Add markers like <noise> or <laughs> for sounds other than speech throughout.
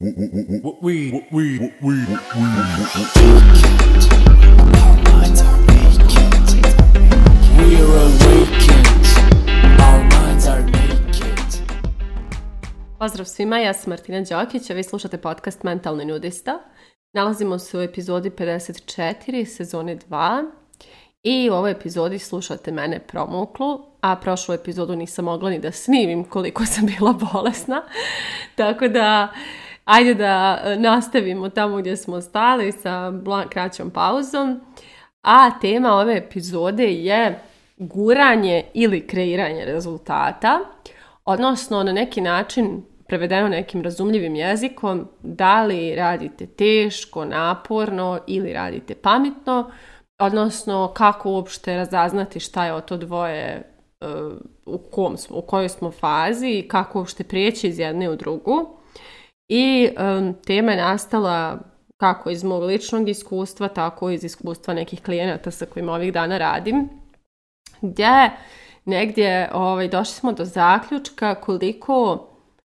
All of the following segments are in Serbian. Pozdrav svima, ja sam Martina Đokić, a vi slušate podcast Mentalni nudista. Nalazimo se u epizodi 54 sezone 2 i u ovoj epizodi slušate mene promuklu, a prošlu epizodu nisam mogla ni da snimim koliko sam bila bolesna. Tako da Ajde da e, nastavimo tamo gdje smo stali sa kraćom pauzom. A tema ove epizode je guranje ili kreiranje rezultata, odnosno na neki način prevedeno nekim razumljivim jezikom, da li radite teško, naporno ili radite pametno, odnosno kako uopšte razaznati šta je o to dvoje e, u, kom u kojoj smo fazi i kako uopšte prijeći iz jedne u drugu i tema je nastala kako iz mog ličnog iskustva, tako i iz iskustva nekih klijenata sa kojima ovih dana radim, gdje negdje ovaj, došli smo do zaključka koliko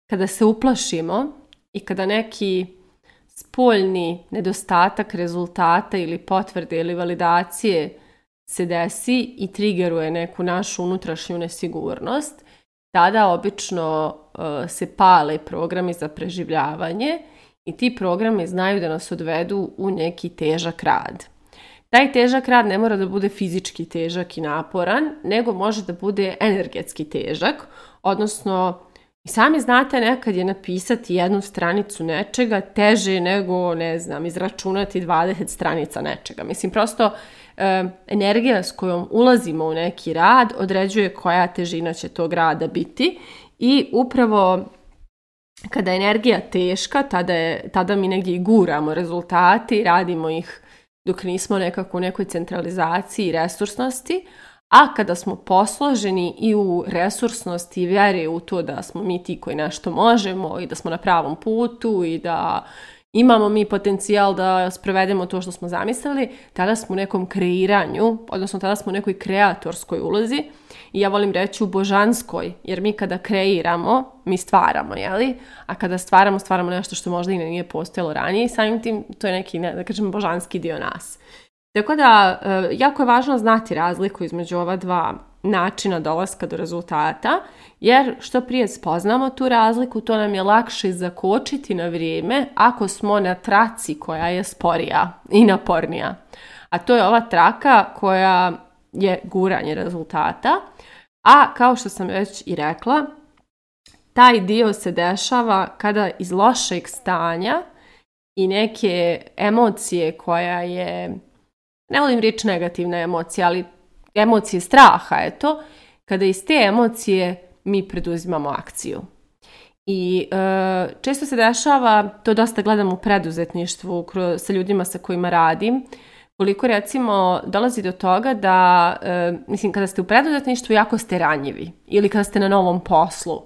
kada se uplašimo i kada neki spoljni nedostatak rezultata ili potvrde ili validacije se desi i trigeruje neku našu unutrašnju nesigurnost, tada obično E, se pale programi za preživljavanje i ti programi znaju da nas odvedu u neki težak rad. Taj težak rad ne mora da bude fizički težak i naporan, nego može da bude energetski težak, odnosno i sami znate nekad je napisati jednu stranicu nečega teže nego, ne znam, izračunati 20 stranica nečega. Mislim, prosto e, energija s kojom ulazimo u neki rad određuje koja težina će tog rada biti i upravo kada je energija teška, tada, tada mi negdje i guramo rezultati, radimo ih dok nismo nekako u nekoj centralizaciji i resursnosti, a kada smo posloženi i u resursnosti i vjeri u to da smo mi ti koji nešto možemo i da smo na pravom putu i da imamo mi potencijal da sprovedemo to što smo zamislili, tada smo u nekom kreiranju, odnosno tada smo u nekoj kreatorskoj ulozi i ja volim reći u božanskoj, jer mi kada kreiramo, mi stvaramo, jeli? A kada stvaramo, stvaramo nešto što možda i nije postojalo ranije i samim tim to je neki, ne, da kažem, božanski dio nas. Tako da, eh, jako je važno znati razliku između ova dva načina dolaska do rezultata, jer što prije spoznamo tu razliku, to nam je lakše zakočiti na vrijeme ako smo na traci koja je sporija i napornija. A to je ova traka koja je guranje rezultata. A kao što sam već i rekla, taj dio se dešava kada iz lošeg stanja i neke emocije koja je, ne volim reći negativna emocija, ali emocije straha je to, kada iz te emocije mi preduzimamo akciju. I e, često se dešava, to dosta gledam u preduzetništvu kroz, sa ljudima sa kojima radim, koliko recimo dolazi do toga da, e, mislim, kada ste u preduzetništvu jako ste ranjivi ili kada ste na novom poslu.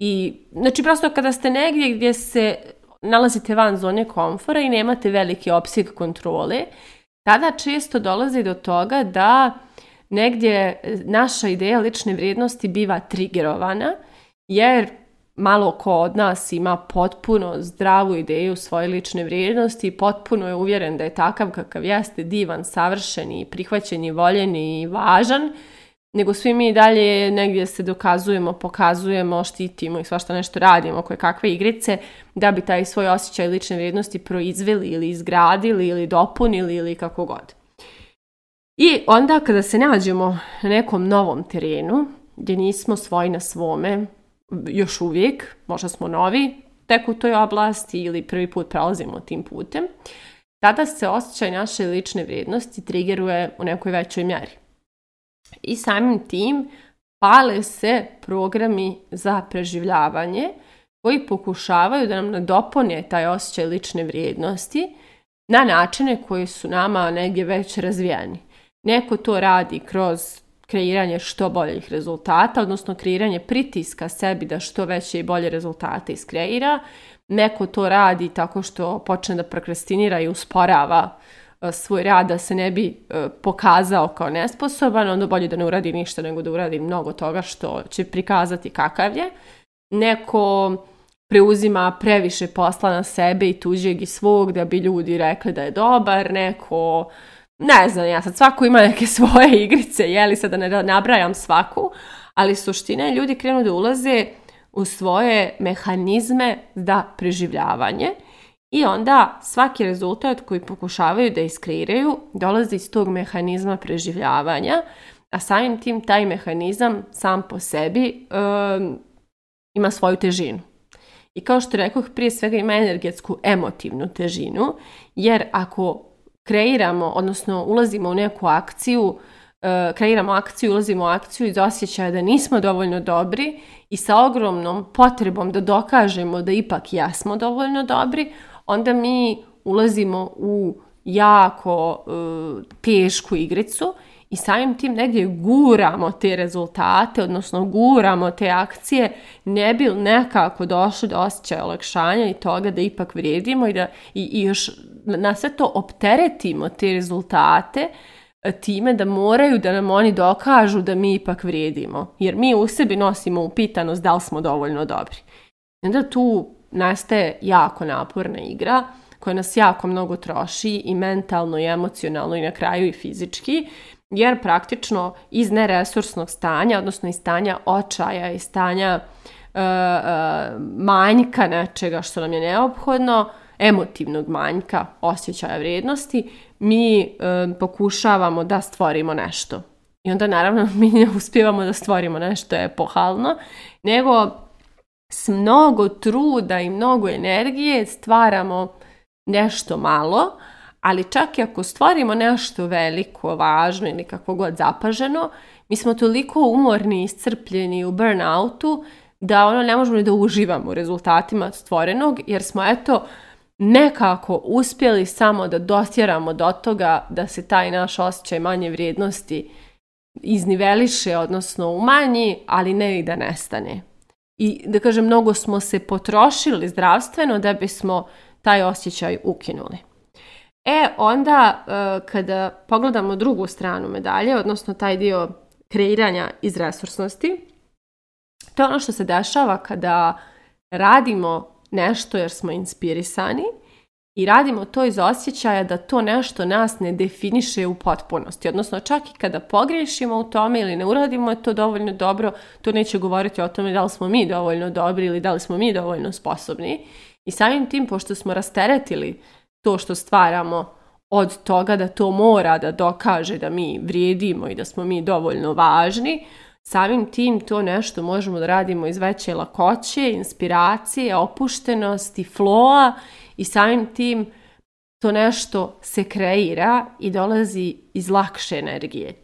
I, znači, prosto kada ste negdje gdje se nalazite van zone komfora i nemate veliki opsig kontrole, tada često dolazi do toga da negdje naša ideja lične vrijednosti biva trigerovana, jer malo ko od nas ima potpuno zdravu ideju svoje lične vrijednosti i potpuno je uvjeren da je takav kakav jeste divan, savršen i prihvaćen i voljen i važan, nego svi mi dalje negdje se dokazujemo, pokazujemo, štitimo i svašta nešto radimo, koje kakve igrice, da bi taj svoj osjećaj lične vrijednosti proizveli ili izgradili ili dopunili ili kako god. I onda kada se nađemo na nekom novom terenu, gdje nismo svoji na svome, još uvijek, možda smo novi tek u toj oblasti ili prvi put prelazimo tim putem, tada se osjećaj naše lične vrijednosti trigeruje u nekoj većoj mjeri. I samim tim pale se programi za preživljavanje koji pokušavaju da nam nadopone taj osjećaj lične vrijednosti na načine koji su nama negdje već razvijeni. Neko to radi kroz kreiranje što boljih rezultata, odnosno kreiranje pritiska sebi da što veće i bolje rezultate iskreira. Neko to radi tako što počne da prokrastinira i usporava e, svoj rad da se ne bi e, pokazao kao nesposoban, onda bolje da ne uradi ništa nego da uradi mnogo toga što će prikazati kakav je. Neko preuzima previše posla na sebe i tuđeg i svog da bi ljudi rekli da je dobar, neko ne znam ja sad, svako ima neke <laughs> svoje igrice, jeli sad da ne nabrajam svaku, ali suštine, ljudi krenu da ulaze u svoje mehanizme za preživljavanje i onda svaki rezultat koji pokušavaju da iskreiraju dolazi iz tog mehanizma preživljavanja, a samim tim taj mehanizam sam po sebi ima svoju težinu. I kao što rekoh, prije svega ima energetsku emotivnu težinu, jer ako kreiramo, odnosno ulazimo u neku akciju, e, kreiramo akciju, ulazimo u akciju iz osjećaja da nismo dovoljno dobri i sa ogromnom potrebom da dokažemo da ipak jesmo dovoljno dobri, onda mi ulazimo u jako e, tešku igricu i samim tim negdje guramo te rezultate, odnosno guramo te akcije, ne bi nekako došli do osjećaja olakšanja i toga da ipak vrijedimo i da i, i još na sve to opteretimo te rezultate e, time da moraju da nam oni dokažu da mi ipak vrijedimo. Jer mi u sebi nosimo upitanost da li smo dovoljno dobri. I onda tu nastaje jako naporna igra koja nas jako mnogo troši i mentalno i emocionalno i na kraju i fizički jer praktično iz neresursnog stanja, odnosno iz stanja očaja, iz stanja e, e, manjka nečega što nam je neophodno, emotivnog manjka osjećaja vrijednosti, mi e, pokušavamo da stvorimo nešto. I onda naravno <laughs> mi ne uspijevamo da stvorimo nešto epohalno, nego s mnogo truda i mnogo energije stvaramo nešto malo, ali čak i ako stvorimo nešto veliko, važno ili kako god zapaženo, mi smo toliko umorni, iscrpljeni u burnoutu da ono ne možemo ni da uživamo u rezultatima stvorenog, jer smo eto nekako uspjeli samo da dotjeramo do toga da se taj naš osjećaj manje vrijednosti izniveliše, odnosno umanji, ali ne i da nestane. I da kažem, mnogo smo se potrošili zdravstveno da bismo taj osjećaj ukinuli. E onda e, kada pogledamo drugu stranu medalje, odnosno taj dio kreiranja iz resursnosti, to je ono što se dešava kada radimo nešto jer smo inspirisani i radimo to iz osjećaja da to nešto nas ne definiše u potpunosti. Odnosno, čak i kada pogrešimo u tome ili ne uradimo to dovoljno dobro, to neće govoriti o tome da li smo mi dovoljno dobri ili da li smo mi dovoljno sposobni. I samim tim, pošto smo rasteretili to što stvaramo od toga da to mora da dokaže da mi vrijedimo i da smo mi dovoljno važni, Samim tim to nešto možemo da radimo iz veće lakoće, inspiracije, opuštenosti, floa i samim tim to nešto se kreira i dolazi iz lakše energije.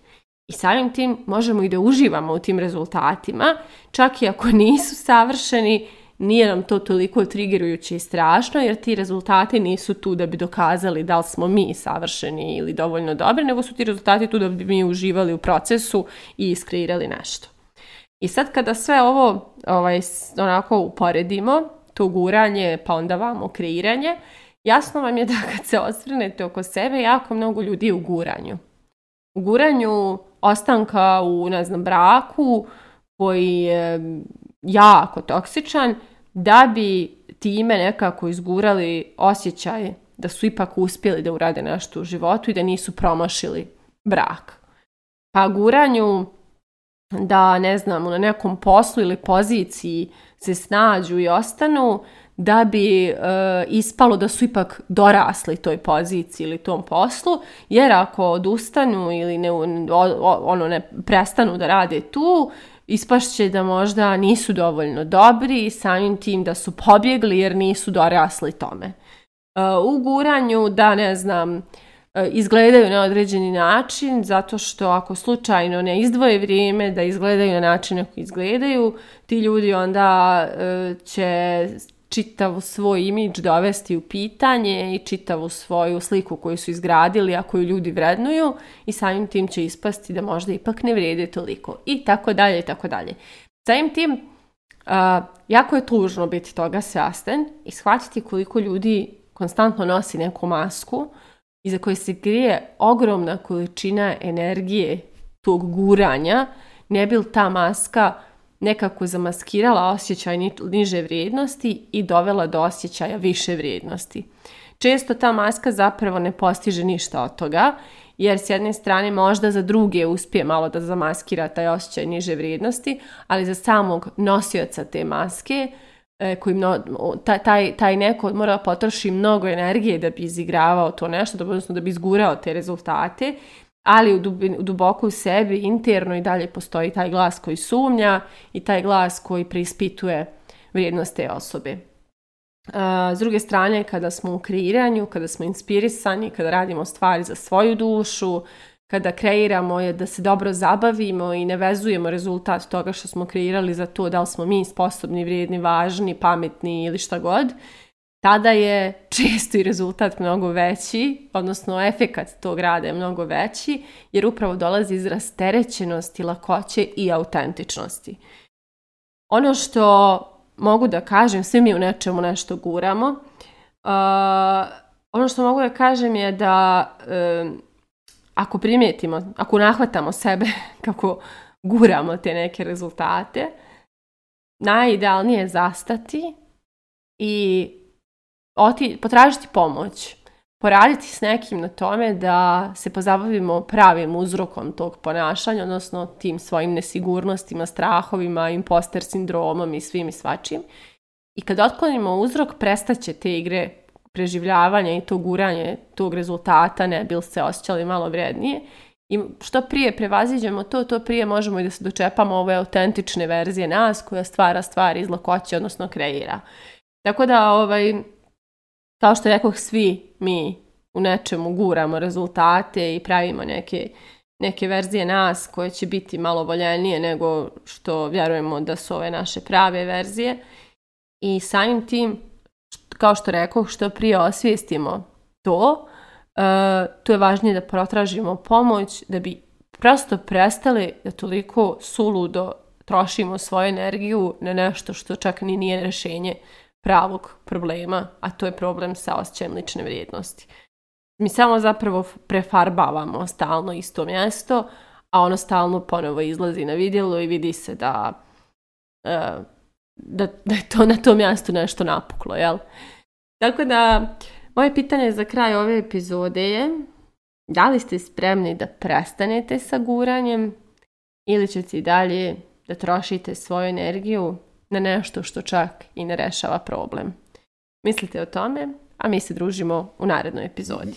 I samim tim možemo i da uživamo u tim rezultatima, čak i ako <laughs> nisu savršeni, nije nam to toliko trigerujuće i strašno jer ti rezultati nisu tu da bi dokazali da li smo mi savršeni ili dovoljno dobri, nego su ti rezultati tu da bi mi uživali u procesu i iskreirali nešto. I sad kada sve ovo ovaj, onako uporedimo, to guranje pa onda vamo kreiranje, jasno vam je <laughs> da kad se osvrnete oko sebe, jako mnogo ljudi u guranju. U guranju ostanka u, ne znam, braku koji je jako toksičan da bi time nekako izgurali osjećaj da su ipak uspjeli da urade nešto u životu i da nisu promašili brak. Pa guranju da, ne znam, na nekom poslu ili poziciji se snađu i ostanu, da bi e, ispalo da su ipak dorasli toj poziciji ili tom poslu, jer ako odustanu ili ne, ono, ne prestanu da rade tu, ispašće da možda nisu dovoljno dobri i samim tim da su pobjegli jer nisu dorasli tome. E, u guranju da ne znam e, izgledaju na određeni način zato što ako slučajno ne izdvoje vrijeme da izgledaju na način na koji izgledaju, ti ljudi onda e, će čitavu svoj imidž dovesti u pitanje i čitavu svoju sliku koju su izgradili, a koju ljudi vrednuju i samim tim će ispasti da možda ipak ne vrijede toliko i tako dalje i tako dalje. Samim tim, uh, jako je tužno biti toga svjasten i shvatiti koliko ljudi konstantno nosi neku masku iza koje se grije ogromna količina energije tog guranja, ne bi ta maska nekako zamaskirala osjećaj niže vrijednosti i dovela do osjećaja više vrijednosti. Često ta maska zapravo ne postiže ništa od toga, jer s jedne strane možda za druge uspije malo da zamaskira taj osjećaj niže vrijednosti, ali za samog nosioca te maske e, koji taj, taj neko mora potroši mnogo energije da bi izigravao to nešto, odnosno da bi izgurao te rezultate, ali u dubin, duboko u sebi, interno i dalje postoji taj glas koji sumnja i taj glas koji preispituje vrijednost te osobe. E, s druge strane, kada smo u kreiranju, kada smo inspirisani, kada radimo stvari za svoju dušu, kada kreiramo je da se dobro zabavimo i ne vezujemo rezultat toga što smo kreirali za to da li smo mi sposobni, vrijedni, važni, pametni ili šta god, tada je često i rezultat mnogo veći, odnosno efekat tog rada je mnogo veći, jer upravo dolazi iz rasterećenosti, lakoće i autentičnosti. Ono što mogu da kažem, svi mi u nečemu nešto guramo, uh, ono što mogu da kažem je da um, ako primijetimo, ako nahvatamo sebe <laughs> kako guramo te neke rezultate, najidealnije je zastati i oti, potražiti pomoć, poraditi s nekim na tome da se pozabavimo pravim uzrokom tog ponašanja, odnosno tim svojim nesigurnostima, strahovima, imposter sindromom i svim i svačim. I kad otklonimo uzrok, će te igre preživljavanja i to guranje tog rezultata, ne bil se osjećali malo vrednije. I što prije prevaziđemo to, to prije možemo i da se dočepamo ove autentične verzije nas koja stvara stvari iz lakoće, odnosno kreira. Tako da ovaj, kao što rekoh, svi mi u nečemu guramo rezultate i pravimo neke, neke verzije nas koje će biti malo voljenije nego što vjerujemo da su ove naše prave verzije. I samim tim, kao što rekoh, što prije osvijestimo to, e, tu je važnije da protražimo pomoć, da bi prosto prestali da toliko suludo trošimo svoju energiju na nešto što čak ni nije rešenje pravog problema, a to je problem sa osjećajem lične vrijednosti. Mi samo zapravo prefarbavamo stalno isto mjesto, a ono stalno ponovo izlazi na vidjelo i vidi se da, e, da, da je to na tom mjestu nešto napuklo, jel? Tako da, moje pitanje za kraj ove epizode je da li ste spremni da prestanete sa guranjem ili ćete i dalje da trošite svoju energiju na nešto što čak i ne rešava problem. Mislite o tome, a mi se družimo u narednoj epizodi.